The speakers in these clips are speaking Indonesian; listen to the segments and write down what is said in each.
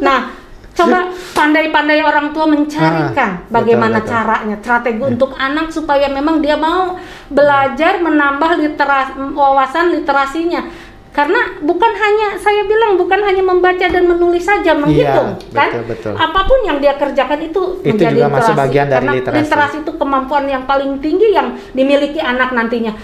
Nah, coba pandai-pandai orang tua mencarikan Ah, bagaimana betul, betul. caranya, strategi untuk anak supaya memang dia mau belajar menambah literas wawasan literasinya. Karena bukan hanya saya bilang bukan hanya membaca dan menulis saja menghitung, Iya, kan? betul, betul. Apa pun yang dia kerjakan itu, Itu menjadi juga masuk literasi. bagian dari Karena literasi. literasi itu kemampuan yang paling tinggi yang dimiliki anak nantinya.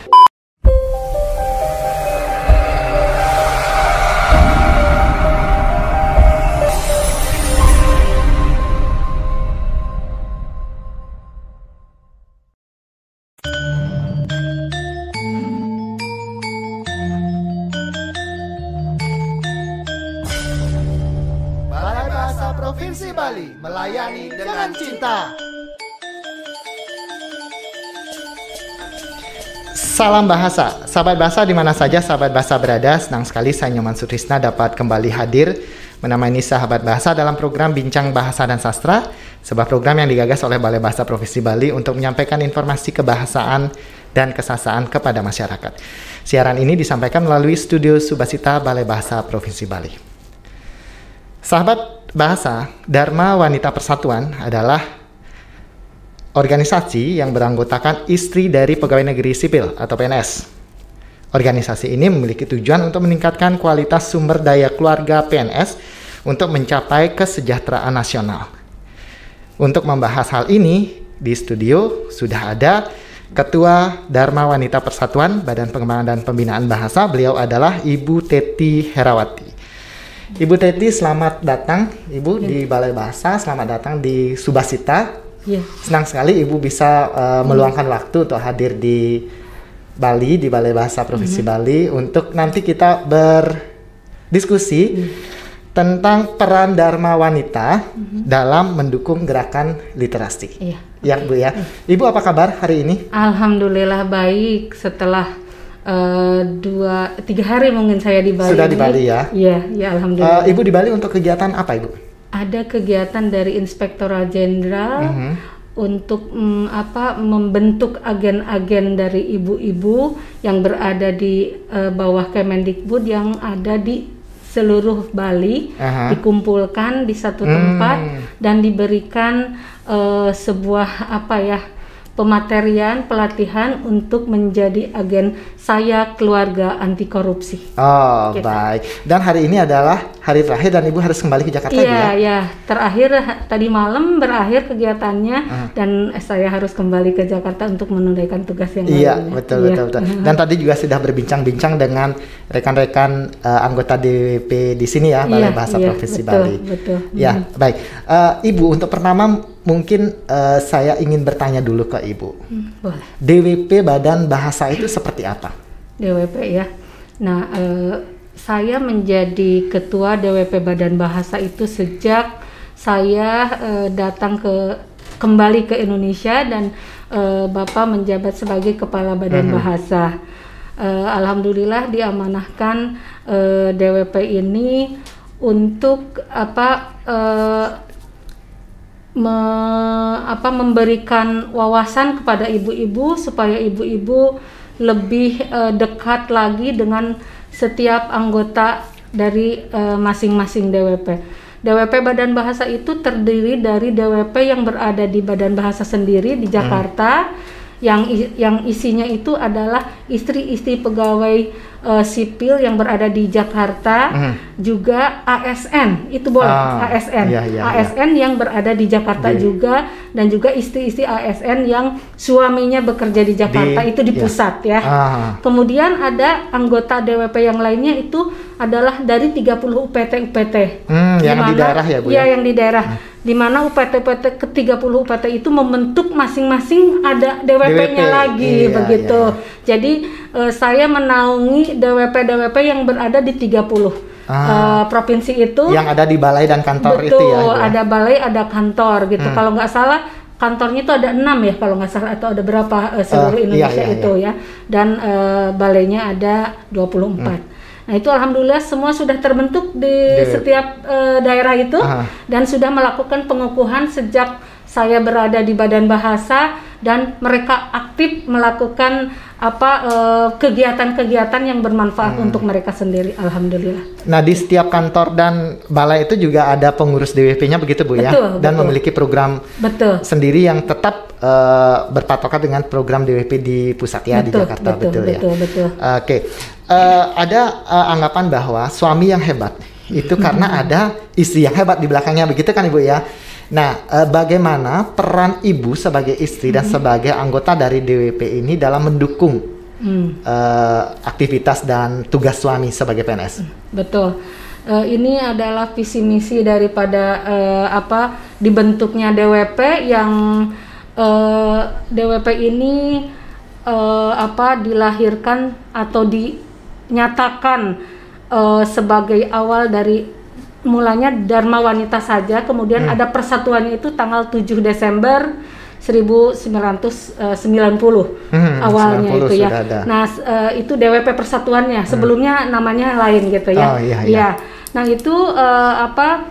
Provinsi Bali melayani dengan cinta. Salam bahasa, sahabat bahasa di mana saja sahabat bahasa berada. Senang sekali saya Nyoman Sutrisna dapat kembali hadir menemani sahabat bahasa dalam program Bincang Bahasa dan Sastra, sebuah program yang digagas oleh Balai Bahasa Provinsi Bali untuk menyampaikan informasi kebahasaan dan kesasaan kepada masyarakat. Siaran ini disampaikan melalui studio Subasita Balai Bahasa Provinsi Bali. Sahabat bahasa, Dharma Wanita Persatuan adalah organisasi yang beranggotakan istri dari pegawai negeri sipil atau PNS. Organisasi ini memiliki tujuan untuk meningkatkan kualitas sumber daya keluarga PNS untuk mencapai kesejahteraan nasional. Untuk membahas hal ini, di studio sudah ada Ketua Dharma Wanita Persatuan Badan Pengembangan dan Pembinaan Bahasa. Beliau adalah Ibu Teti Herawati. Ibu Teti, selamat datang Ibu di Balai Bahasa, selamat datang di Subasita. Iya. Senang sekali Ibu bisa uh, meluangkan waktu untuk hadir di Bali, di Balai Bahasa Provinsi Bali untuk nanti kita berdiskusi tentang peran Dharma wanita dalam mendukung gerakan literasi. Iya. Ya, Bu ya. Ibu apa kabar hari ini? Alhamdulillah baik setelah eh, dua tiga hari mungkin saya di Bali. Sudah di. Bali ya? Iya, ya Uh, alhamdulillah. Ibu di Bali untuk kegiatan apa, Ibu? Ada kegiatan dari Inspektorat Jenderal Mhm. untuk mm, apa membentuk agen-agen dari ibu-ibu yang berada di eh, bawah Kemendikbud yang ada di seluruh Bali Aha. dikumpulkan di satu Hmm. tempat dan diberikan eh, sebuah apa ya pematerian pelatihan untuk menjadi agen saya keluarga anti korupsi. Oh, Gitu. baik. Dan hari ini adalah hari terakhir dan Ibu harus kembali ke Jakarta Iya, ya? ya. Terakhir tadi malam berakhir kegiatannya dan saya harus kembali ke Jakarta untuk menunaikan tugas yang Iya, lainnya. betul, Iya. betul, betul. Dan tadi juga sudah berbincang-bincang dengan rekan-rekan eh, anggota DWP di sini ya, Balai Iya, Bahasa iya, Provinsi betul, Bali. betul. Ya, baik. Eh, Ibu, untuk pertama mungkin eh, saya ingin bertanya dulu ke Ibu. Hmm, boleh. DWP Badan Bahasa itu seperti apa? DWP ya. Nah, eh, saya menjadi ketua DWP Badan Bahasa itu sejak saya eh, datang ke kembali ke Indonesia dan eh, Bapak menjabat sebagai kepala Badan Bahasa. Eh, Alhamdulillah diamanahkan eh, DWP ini untuk apa eh, me- apa memberikan wawasan kepada ibu-ibu supaya ibu-ibu lebih eh, dekat lagi dengan setiap anggota dari eh, masing-masing DWP. DWP Badan Bahasa itu terdiri dari DWP yang berada di Badan Bahasa sendiri di Jakarta yang i- yang isinya itu adalah istri-istri pegawai eh, sipil yang berada di Jakarta, Mhm. juga ASN itu boleh Ah, ASN iya, iya, ASN yang berada di Jakarta Di- juga dan juga istri-istri ASN yang suaminya bekerja di Jakarta Di- itu di iya. pusat ya. Ah, Kemudian ada anggota DWP yang lainnya itu adalah dari 30 UPT UPT. Hmm, yang di Dimana- daerah ya, Bu, Iya, ya? yang di daerah. Di mana UPT UPT ke 30 UPT itu membentuk masing-masing ada DWP-nya DWP, lagi iya, begitu. Jadi eh, saya menaungi DWP-DWP yang berada di 30 Ah. eh, provinsi itu. yang ada di balai dan kantor Betul, itu ya, Ibu? ya? ada balai, ada kantor gitu. Hmm. Kalau nggak salah kantornya itu ada enam ya kalau nggak salah atau ada berapa eh, seluruh Eh, iya, Indonesia iya, itu ya. Dan eh, balainya ada 24. Nah itu alhamdulillah semua sudah terbentuk di setiap eh, daerah itu Aha. dan sudah melakukan pengukuhan sejak saya berada di Badan Bahasa dan mereka aktif melakukan apa eh, kegiatan-kegiatan yang bermanfaat untuk mereka sendiri alhamdulillah Nah, di setiap kantor dan balai itu juga ada pengurus DWP-nya begitu Bu ya, Betul, dan betul. memiliki program betul sendiri yang tetap eh, berpatokan dengan program DWP di pusat ya di betul, Jakarta betul, betul, ya. betul, betul. Oke, Eh, ada eh, anggapan bahwa suami yang hebat itu karena ada istri yang hebat di belakangnya begitu kan Ibu ya. Nah, eh, bagaimana peran Ibu sebagai istri dan sebagai anggota dari DWP ini dalam mendukung Hmm. eh, aktivitas dan tugas suami sebagai PNS? Betul. Eh, ini adalah visi misi daripada eh, apa dibentuknya DWP yang eh, DWP ini eh, apa dilahirkan atau dinyatakan eh, sebagai awal dari mulanya Dharma Wanita saja, kemudian ada persatuannya itu tanggal 7 Desember 1990 Hmm, awalnya 90 itu ya. ada. Nah, eh, itu DWP persatuannya. Sebelumnya namanya lain gitu ya. Oh, iya, iya. Iya. Nah, itu eh, apa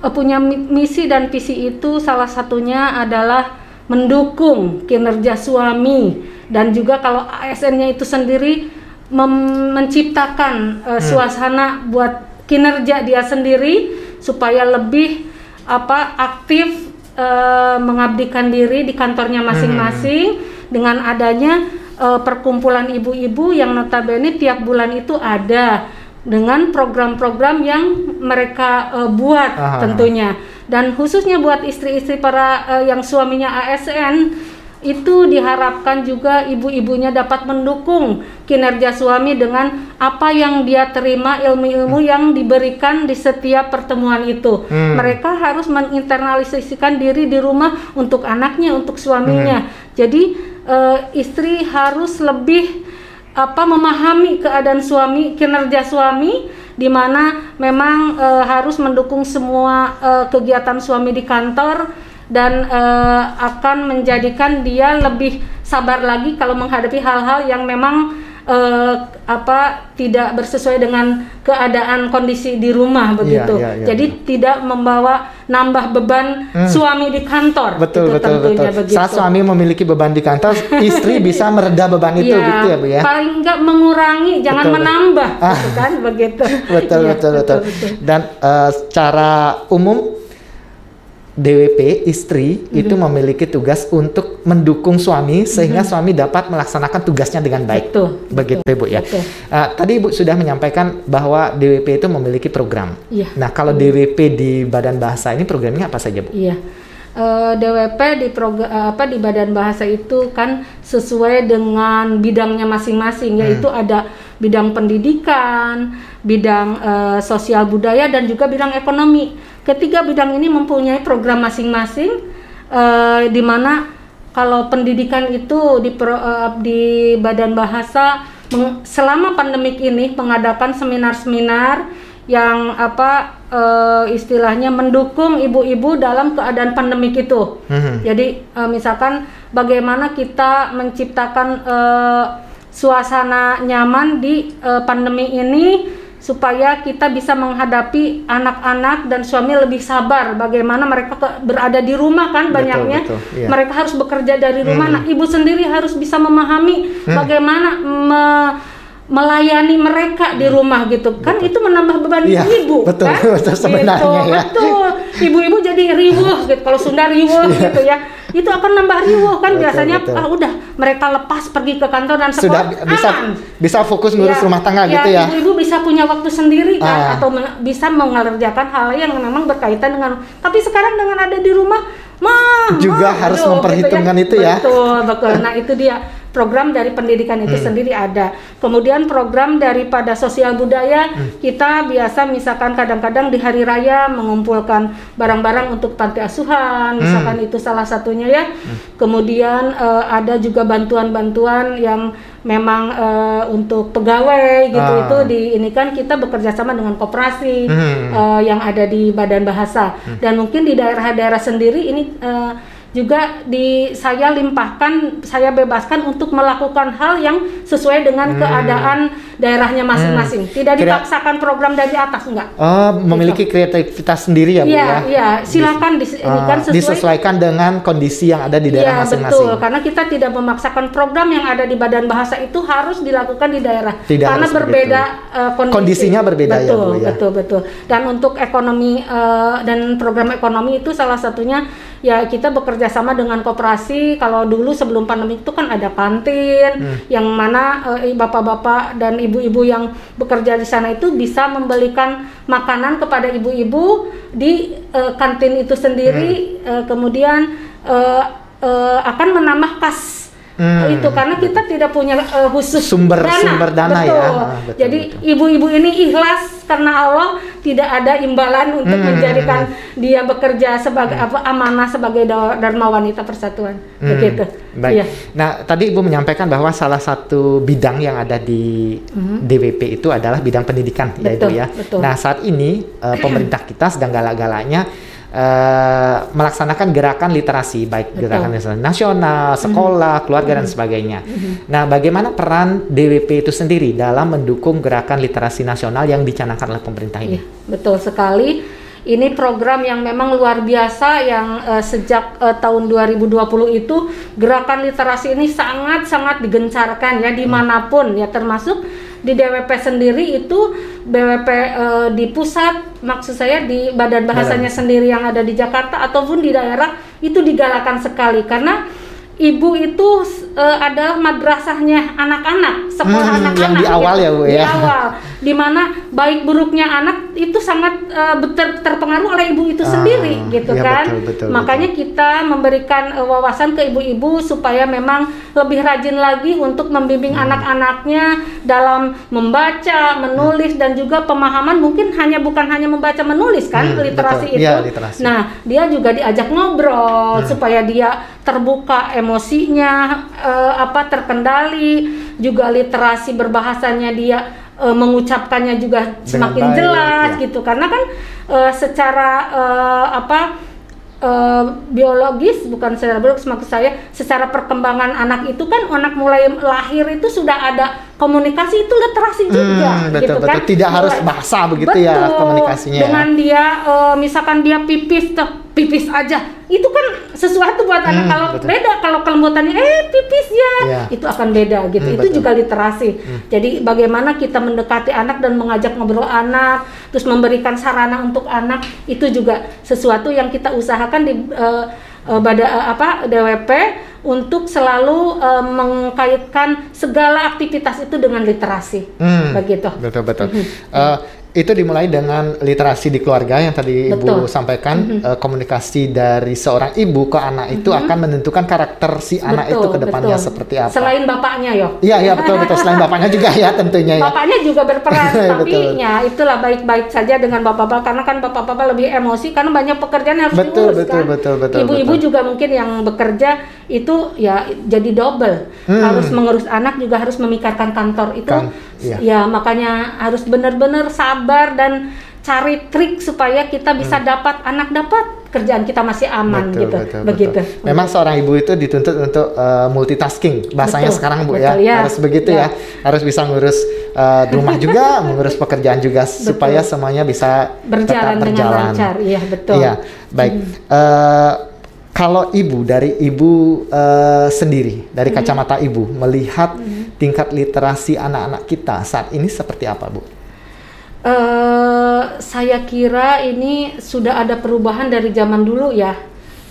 eh, punya mi- misi dan visi itu salah satunya adalah mendukung kinerja suami dan juga kalau ASN-nya itu sendiri menciptakan eh, suasana buat kinerja dia sendiri supaya lebih apa aktif eh, mengabdikan diri di kantornya masing-masing dengan adanya eh, perkumpulan ibu-ibu yang notabene tiap bulan itu ada dengan program-program yang mereka eh, buat Aha. tentunya dan khususnya buat istri-istri para eh, yang suaminya ASN itu diharapkan juga ibu-ibunya dapat mendukung kinerja suami dengan apa yang dia terima ilmu-ilmu yang diberikan di setiap pertemuan itu. Hmm. Mereka harus menginternalisasikan diri di rumah untuk anaknya, untuk suaminya. Jadi eh, istri harus lebih apa memahami keadaan suami, kinerja suami di mana memang eh, harus mendukung semua eh, kegiatan suami di kantor dan eh, akan menjadikan dia lebih sabar lagi kalau menghadapi hal-hal yang memang eh, apa tidak bersesuai dengan keadaan kondisi di rumah begitu. iya, iya, Jadi tidak membawa nambah beban suami di kantor. Betul Itu betul tentunya betul. begitu. Saat suami memiliki beban di kantor, istri bisa mereda beban itu Iya, gitu ya Bu ya. Paling enggak mengurangi, jangan Betul. menambah, Ah. gitu kan begitu. betul, Iya, betul, betul, Dan eh, secara umum DWP istri itu memiliki tugas untuk mendukung suami sehingga suami dapat melaksanakan tugasnya dengan baik. Betul, Begitu Bu ya. betul. Eh, tadi Ibu sudah menyampaikan bahwa DWP itu memiliki program. Iya. Nah, kalau DWP di Badan Bahasa ini programnya apa saja, Bu? Iya. Eh, DWP di prog- eh, apa di Badan Bahasa itu kan sesuai dengan bidangnya masing-masing yaitu ada bidang pendidikan, bidang eh, sosial budaya dan juga bidang ekonomi. Ketiga bidang ini mempunyai program masing-masing eh, di mana kalau pendidikan itu di pro- eh, di Badan Bahasa meng- selama pandemik ini mengadakan seminar-seminar yang apa eh, istilahnya mendukung ibu-ibu dalam keadaan pandemik itu. Mhm. Jadi eh, misalkan bagaimana kita menciptakan eh, suasana nyaman di eh, pandemi ini supaya kita bisa menghadapi anak-anak dan suami lebih sabar bagaimana mereka ke- berada di rumah kan Betul, banyaknya. betul, iya. mereka harus bekerja dari rumah. Nah ibu sendiri harus bisa memahami bagaimana me- melayani mereka di rumah gitu. Kan itu menambah beban Iya, ibu betul, kan? betul sebenarnya Gitu, ya. betul. Ibu-ibu jadi riwuh gitu kalau Sunda riwuh gitu ya itu akan nambah riwuh kan. Betul, biasanya betul. ah udah mereka lepas pergi ke kantor dan Sudah sekolah bi- bisa aman bisa fokus ngurus Ya, rumah tangga gitu ya. Ibu-ibu bisa punya waktu sendiri kan Ah. atau bisa mengerjakan hal yang memang berkaitan dengan tapi sekarang dengan ada di rumah mah Juga mah, harus aduh, memperhitungkan gitu itu ya. Betul, betul. Nah, itu dia program dari pendidikan itu Hmm. sendiri ada. Kemudian program daripada sosial budaya Hmm. kita biasa misalkan kadang-kadang di hari raya mengumpulkan barang-barang untuk panti asuhan, misalkan Hmm. itu salah satunya ya. Kemudian eh, ada juga bantuan-bantuan yang memang eh, untuk pegawai gitu Ah. itu di ini kan kita bekerja sama dengan koperasi Hmm. eh, yang ada di Badan Bahasa dan mungkin di daerah-daerah sendiri ini eh, juga di saya limpahkan, saya bebaskan untuk melakukan hal yang sesuai dengan keadaan daerahnya masing-masing. Tidak Kira- dipaksakan program dari atas enggak. Oh, memiliki kreativitas sendiri ya, Bu Iya, ya? iya, silakan dis, Eh, kan sesuai disesuaikan dengan kondisi yang ada di daerah Iya masing-masing. betul, karena kita tidak memaksakan program yang ada di badan bahasa itu harus dilakukan di daerah, Tidak karena berbeda eh, kondisi. Kondisinya berbeda ya, betul, Bu, ya? Betul, betul. Dan untuk ekonomi eh, dan program ekonomi itu salah satunya ya kita bekerja sama dengan koperasi. Kalau dulu sebelum pandemi itu kan ada kantin, Hmm. yang mana eh, bapak-bapak dan ibu-ibu yang bekerja di sana itu bisa membelikan makanan kepada ibu-ibu di eh, kantin itu sendiri, Hmm. eh, kemudian eh, eh, akan menambah kas Hmm. itu karena kita tidak punya eh, khusus Sumber- sumber dana ya. betul. Ah, betul, Jadi betul. ibu-ibu ini ikhlas karena Allah tidak ada imbalan untuk Hmm. menjadikan dia bekerja sebagai apa amanah sebagai Dharma Wanita Persatuan Hmm, begitu. Baik. Iya. Nah, tadi Ibu menyampaikan bahwa salah satu bidang yang ada di DWP itu adalah bidang pendidikan, ya Ibu. Betul, ya. betul. Nah, saat ini eh, pemerintah kita sedang galak-galaknya eh, melaksanakan gerakan literasi, baik Betul. Mhm. gerakan literasi nasional, sekolah, keluarga dan sebagainya. Nah, bagaimana peran DWP itu sendiri dalam mendukung gerakan literasi nasional yang dicanangkan oleh pemerintah ini? Iya, betul sekali. Ini program yang memang luar biasa yang eh, sejak eh, tahun 2020 itu gerakan literasi ini sangat-sangat digencarkan ya di mana pun ya termasuk di DWP sendiri itu BWP eh, di pusat maksud saya di badan bahasanya sendiri yang ada di Jakarta ataupun di daerah itu digalakan sekali. Karena ibu itu eh, adalah madrasahnya anak-anak sekolah Hmm, anak-anak yang di awal ya, Bu, di ya. awal di mana baik buruknya anak itu sangat eh, ter- terpengaruh oleh ibu itu Ah, sendiri gitu iya, kan betul, betul, makanya kita memberikan eh, wawasan ke ibu-ibu supaya memang lebih rajin lagi untuk membimbing Hmm. anak-anaknya dalam membaca menulis dan juga pemahaman mungkin hanya bukan hanya membaca menulis kan Hmm, literasi betul. itu Iya, literasi. nah dia juga diajak ngobrol supaya dia terbuka emosinya eh, apa terkendali juga literasi berbahasanya dia eh, mengucapkannya juga semakin baik, jelas ya. gitu karena kan eh, secara eh, apa eh, biologis bukan secara biologis maksud saya secara perkembangan anak itu kan anak mulai lahir itu sudah ada komunikasi itu literasi juga Hmm, betul, gitu betul. kan Tidak harus bahasa begitu ya Betul. komunikasinya ya. dengan dia eh, misalkan dia pipis tuh pipis aja itu kan sesuatu buat anak Hmm, kalau betul. beda kalau kelembutannya eh pipis ya Iya. itu akan beda gitu Hmm, itu betul. Hmm. juga literasi jadi bagaimana kita mendekati anak dan mengajak ngobrol anak terus memberikan sarana untuk anak itu juga sesuatu yang kita usahakan di eh, bada eh, apa DWP untuk selalu eh, mengkaitkan segala aktivitas itu dengan literasi Hmm, begitu Betul betul. Eh, itu dimulai dengan literasi di keluarga yang tadi ibu Betul. sampaikan eh, komunikasi dari seorang ibu ke anak itu akan menentukan karakter si anak itu ke depannya betul. seperti apa. Selain bapaknya yo. Iya iya betul betul selain bapaknya juga ya tentunya ya. Bapaknya juga berperan, tapi Betul. ya itulah baik-baik saja dengan bapak-bapak karena kan bapak-bapak lebih emosi karena banyak pekerjaan yang harus Betul, diurus betul, kan. betul, betul, Ibu-ibu betul. juga mungkin yang bekerja itu ya jadi double, Hmm. harus mengurus anak juga harus memikirkan kantor itu. Kan, iya. Ya makanya harus benar-benar sabar dan cari trik supaya kita bisa dapat anak dapat kerjaan kita masih aman Hmm. Betul, gitu, betul, begitu. betul. Memang seorang ibu itu dituntut untuk eh, multitasking. Bahasanya Betul, sekarang Bu ya. betul, ya. Harus begitu ya. Ya. Harus bisa ngurus eh, rumah juga, mengurus pekerjaan juga supaya semuanya bisa berjalan tetap dengan berjalan. lancar, iya betul. Iya, baik. Eh, kalau ibu dari ibu eh, sendiri, dari kacamata ibu melihat tingkat literasi anak-anak kita saat ini seperti apa, Bu? Eh saya kira ini sudah ada perubahan dari zaman dulu ya.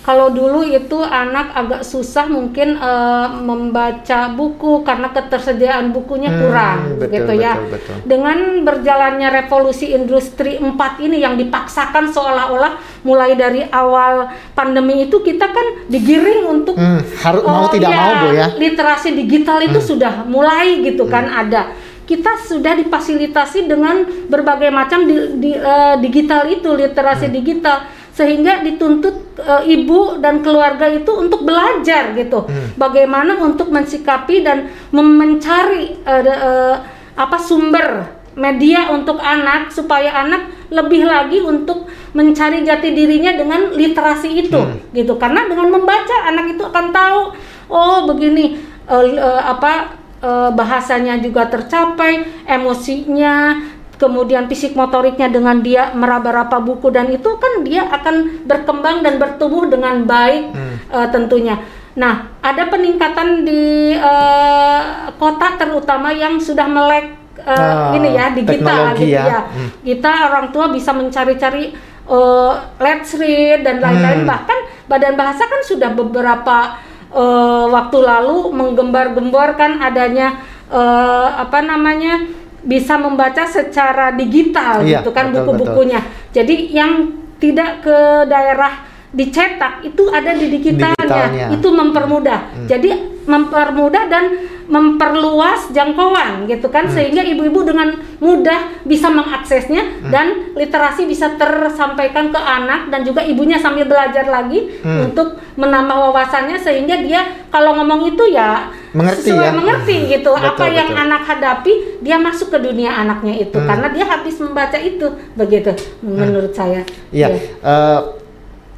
Kalau dulu itu anak agak susah mungkin eh, membaca buku karena ketersediaan bukunya Hmm, kurang betul, gitu ya. betul, betul. Dengan berjalannya revolusi industri 4 ini yang dipaksakan seolah-olah mulai dari awal pandemi itu kita kan digiring untuk Hmm, harus mau Oh, tidak iya, mau, Bu ya. Literasi digital itu sudah mulai gitu kan ada. Kita sudah difasilitasi dengan berbagai macam di, di- eh, digital itu literasi digital sehingga dituntut eh, ibu dan keluarga itu untuk belajar gitu. Bagaimana untuk mensikapi dan mencari de- eh, apa sumber media untuk anak supaya anak lebih lagi untuk mencari jati dirinya dengan literasi itu Hmm. gitu karena dengan membaca anak itu akan tahu oh begini eh, eh, apa eh, bahasanya juga tercapai emosinya kemudian fisik motoriknya dengan dia meraba-raba buku dan itu kan dia akan berkembang dan bertumbuh dengan baik Hmm. eh, tentunya nah ada peningkatan di eh, kota terutama yang sudah melek Ah, ini ya digital gitu ya. ya Hmm. kita orang tua bisa mencari-cari eh, let's read dan lain-lain Hmm. bahkan badan bahasa kan sudah beberapa eh, waktu lalu menggembar-gemborkan adanya eh, apa namanya bisa membaca secara digital Iya, gitu kan buku-bukunya jadi yang tidak ke daerah dicetak itu ada di digitalnya, Digitalnya. itu mempermudah Hmm. jadi mempermudah dan memperluas jangkauan gitu kan Hmm. sehingga ibu-ibu dengan mudah bisa mengaksesnya Hmm. dan literasi bisa tersampaikan ke anak dan juga ibunya sambil belajar lagi Hmm. untuk menambah wawasannya sehingga dia kalau ngomong itu ya Mengerti sesuai ya. mengerti gitu Betul, apa yang betul. anak hadapi dia masuk ke dunia anaknya itu Hmm. karena dia habis membaca itu begitu menurut saya Iya, Iya. eh,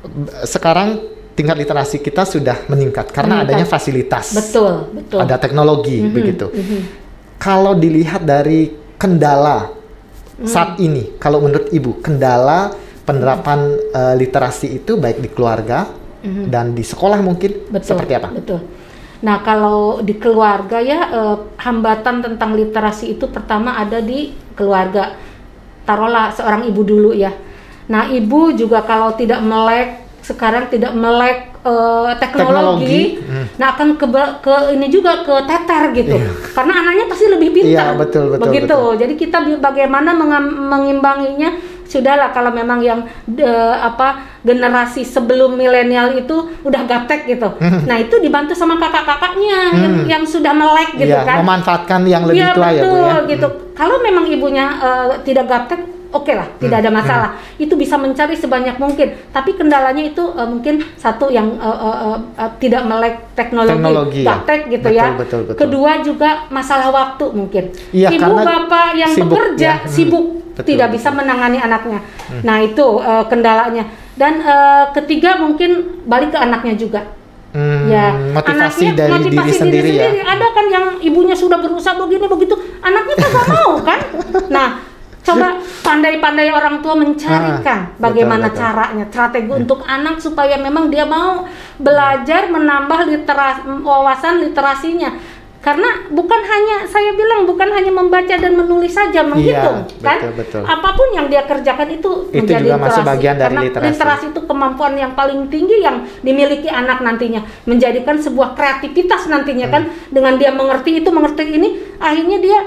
b- sekarang tingkat literasi kita sudah meningkat karena Meningkat. adanya fasilitas. betul betul Ada teknologi Mhm, begitu. mhm. Kalau dilihat dari kendala Hmm. saat ini, kalau menurut Ibu, kendala penerapan eh, literasi itu baik di keluarga dan di sekolah mungkin. Betul. seperti apa? Betul. Nah, kalau di keluarga ya eh, hambatan tentang literasi itu pertama ada di keluarga. Taruhlah seorang ibu dulu ya. Nah, ibu juga kalau tidak melek sekarang tidak melek eh, teknologi, Teknologi, hmm. nah akan ke, ke ini juga ke teter gitu. Iya. Karena anaknya pasti lebih pintar. Iya, betul, betul, Begitu. betul. Jadi kita bagaimana mengimbanginya sudahlah kalau memang yang de- apa generasi sebelum milenial itu udah gaptek gitu. Nah, itu dibantu sama kakak-kakaknya yang, Hmm. yang sudah melek gitu Iya, kan. memanfaatkan yang lebih Iya, tua ya Bu betul, ya. gitu. Kalau memang ibunya eh, tidak gaptek Oke lah, tidak Hmm, ada masalah. Itu bisa mencari sebanyak mungkin. Tapi kendalanya itu eh, mungkin satu yang eh, eh, eh, tidak melek teknologi, Teknologi, ya. gitu Betul, ya. betul, betul. Kedua juga masalah waktu mungkin. Iya, Ibu bapak yang sibuk, bekerja ya. Hmm, sibuk betul, tidak betul. bisa menangani anaknya. Nah itu eh, kendalanya. Dan eh, ketiga mungkin balik ke anaknya juga. Hmm, ya, motivasi anaknya dari motivasi diri sendiri, ya. Ada kan yang ibunya sudah berusaha begini begitu, anaknya kan mau kan? Nah, coba pandai-pandai orang tua mencarikan Ah, bagaimana betul, betul. caranya, strategi untuk anak supaya memang dia mau belajar menambah literasi wawasan literasinya. Karena bukan hanya saya bilang bukan hanya membaca dan menulis saja menghitung Iya, kan? betul, betul. Apa pun yang dia kerjakan itu, Itu menjadi juga masuk literasi. bagian dari Karena literasi. literasi itu kemampuan yang paling tinggi yang dimiliki anak nantinya menjadikan sebuah kreativitas nantinya kan Hmm. dengan dia mengerti itu mengerti ini akhirnya dia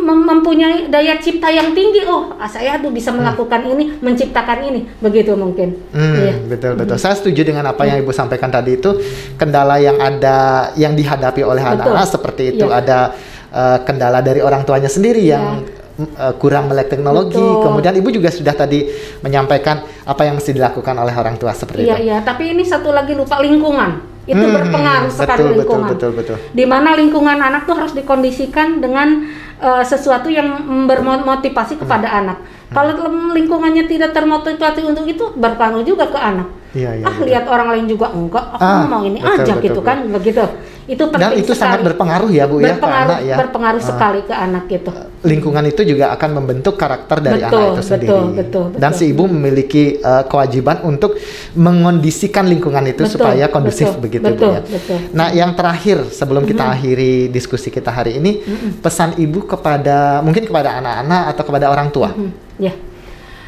mempunyai daya cipta yang tinggi oh ah, saya tuh bisa melakukan ini menciptakan ini begitu mungkin Hmm, Iya. betul betul. Saya setuju dengan apa yang Ibu sampaikan tadi itu kendala yang ada yang dihadapi oleh anak-anak seperti itu Iya. ada eh, kendala dari orang tuanya sendiri yang mm, eh, kurang melek teknologi. Betul. Kemudian Ibu juga sudah tadi menyampaikan apa yang mesti dilakukan oleh orang tua seperti iya itu. iya tapi ini satu lagi lupa lingkungan itu Hmm, berpengaruh sekali betul, betul, lingkungan betul, betul. di mana lingkungan anak tuh harus dikondisikan dengan eh, sesuatu yang bermotivasi kepada Hmm. anak. Kalau lingkungannya tidak termotivasi untuk itu berpengaruh juga ke anak. Iya, iya, ah betul. lihat orang lain juga enggak, aku Ah, mau ini betul, aja betul, gitu betul. kan, begitu. Itu Dan penting itu sekali. sangat berpengaruh ya Bu ya ke anak ya. berpengaruh Ah. sekali ke anak gitu. lingkungan itu juga akan membentuk karakter dari Betul, anak itu betul, sendiri. betul, Dan betul. si ibu memiliki uh, kewajiban untuk mengondisikan lingkungan itu Betul, supaya kondusif betul, begitu betul, Bu ya. betul. Nah, yang terakhir sebelum kita akhiri diskusi kita hari ini, pesan ibu kepada mungkin kepada anak-anak atau kepada orang tua. Hmm, ya.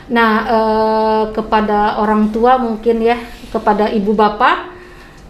Nah, eh, kepada orang tua mungkin ya, kepada ibu bapak,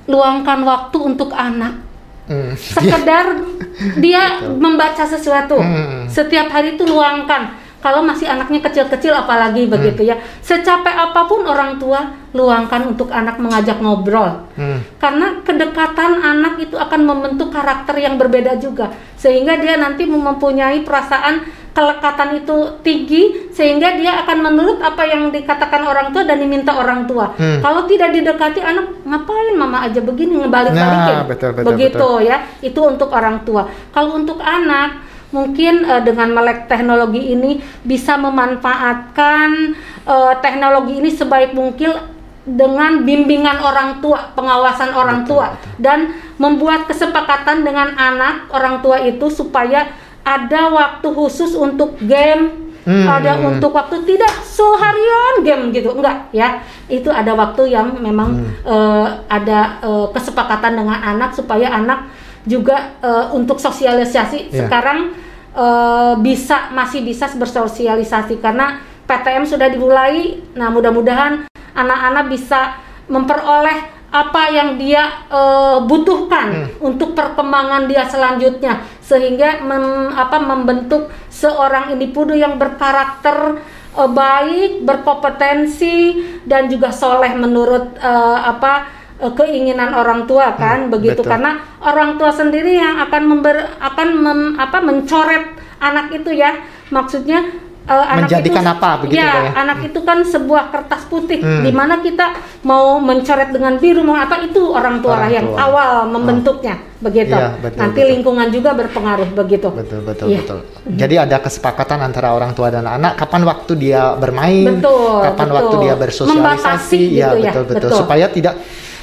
luangkan waktu untuk anak. Hmm. Sekedar dia membaca sesuatu. Hmm. Setiap hari itu luangkan. Kalau masih anaknya kecil-kecil apalagi Hmm. begitu ya. Secapek apa pun orang tua, luangkan untuk anak mengajak ngobrol. Hmm. Karena kedekatan anak itu akan membentuk karakter yang berbeda juga, sehingga dia nanti mempunyai perasaan kelekatan itu tinggi, sehingga dia akan menurut apa yang dikatakan orang tua dan diminta orang tua. Hmm. Kalau tidak didekati anak, ngapain mama aja begini ngebalik-balikin, Nah, betul, betul, begitu ya. Itu untuk orang tua. Kalau untuk anak mungkin uh, dengan melek teknologi ini bisa memanfaatkan uh, teknologi ini sebaik mungkin dengan bimbingan orang tua, pengawasan orang betul, tua betul. dan membuat kesepakatan dengan anak orang tua itu supaya ada waktu khusus untuk game, hmm, ada untuk waktu tidak seharian game gitu, enggak ya. Itu ada waktu yang memang hmm. uh, ada uh, kesepakatan dengan anak supaya anak juga uh, untuk sosialisasi yeah. sekarang uh, bisa masih bisa bersosialisasi karena PTM sudah dimulai. Nah, mudah-mudahan anak-anak bisa memperoleh apa yang dia uh, butuhkan hmm. untuk perkembangan dia selanjutnya sehingga mem, apa membentuk seorang individu yang berkarakter uh, baik, berkompetensi dan juga soleh menurut uh, apa keinginan orang tua kan hmm, begitu betul. karena orang tua sendiri yang akan member akan mem, apa mencoret anak itu ya maksudnya uh, anak menjadikan itu, apa begitu ya, ya anak itu kan sebuah kertas putih hmm. di mana kita mau mencoret dengan biru mau apa itu orang tua orang yang tua. awal membentuknya oh. begitu ya, betul, nanti betul. lingkungan juga berpengaruh begitu betul betul ya. betul jadi ada kesepakatan antara orang tua dan anak kapan waktu dia bermain betul, kapan betul. waktu dia bersosialisasi ya, gitu ya betul betul betul supaya tidak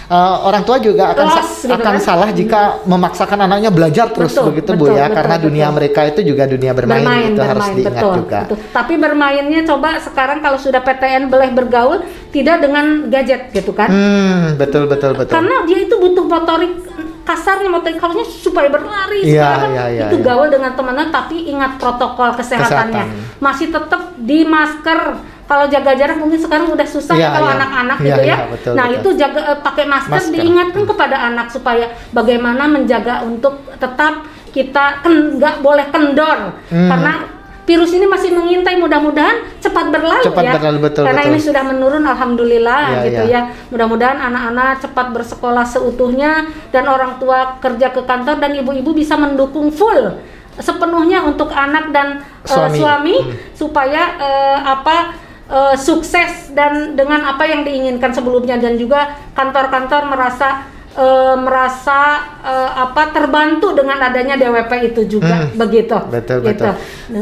uh, orang tua juga akan sa gitu akan kan? salah jika hmm. memaksakan anaknya belajar terus betul, begitu betul, Bu ya betul, karena betul, dunia mereka itu juga dunia bermain, bermain itu bermain, harus diingat betul, juga. Betul. Tapi bermainnya coba sekarang kalau sudah PTN boleh bergaul tidak dengan gadget gitu kan? Hmm, betul betul betul. Karena dia itu butuh motorik kasarnya motorik halusnya supaya berlari ya, ya, ya, itu ya. gaul dengan temannya tapi ingat protokol kesehatannya Kesehatan. masih tetap di masker kalau jaga jarak mungkin sekarang udah susah ya, ya kalau anak-anak ya. gitu ya. ya. Betul, nah betul. itu jaga uh, pakai masker, masker diingatkan hmm. kepada anak supaya bagaimana menjaga untuk tetap kita nggak kan, boleh kendor hmm. karena virus ini masih mengintai mudah-mudahan cepat berlalu cepat ya berlalu, betul, karena betul. ini sudah menurun alhamdulillah ya, gitu ya, ya. mudah-mudahan anak-anak cepat bersekolah seutuhnya dan orang tua kerja ke kantor dan ibu-ibu bisa mendukung full sepenuhnya untuk anak dan suami, uh, suami hmm. supaya uh, apa uh, sukses dan dengan apa yang diinginkan sebelumnya. Dan juga kantor-kantor merasa uh, merasa uh, apa terbantu dengan adanya DWP itu juga hmm, begitu betul gitu. betul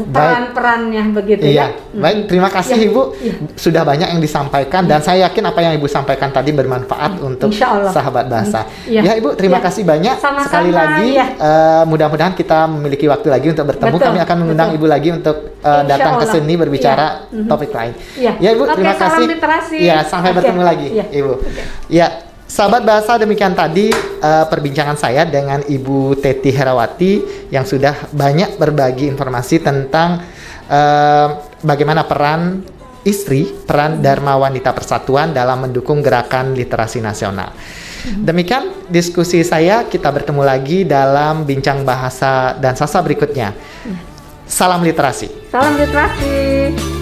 peran-perannya begitu iya. ya baik terima kasih ya, ibu ya. sudah banyak yang disampaikan ya. dan saya yakin apa yang ibu sampaikan tadi bermanfaat ya. untuk sahabat bahasa ya. ya ibu terima ya. kasih banyak Sama-sama, sekali lagi ya. uh, mudah-mudahan kita memiliki waktu lagi untuk bertemu betul, kami akan mengundang ibu lagi untuk uh, datang ke sini berbicara ya. topik lain ya, ya ibu Oke, terima kasih ya sampai okay. bertemu lagi ya. ibu okay. ya Sahabat bahasa demikian tadi uh, perbincangan saya dengan Ibu Teti Herawati yang sudah banyak berbagi informasi tentang uh, bagaimana peran istri, peran Dharma Wanita Persatuan dalam mendukung gerakan literasi nasional. Demikian diskusi saya, kita bertemu lagi dalam bincang bahasa dan sasa berikutnya. Salam literasi. Salam literasi.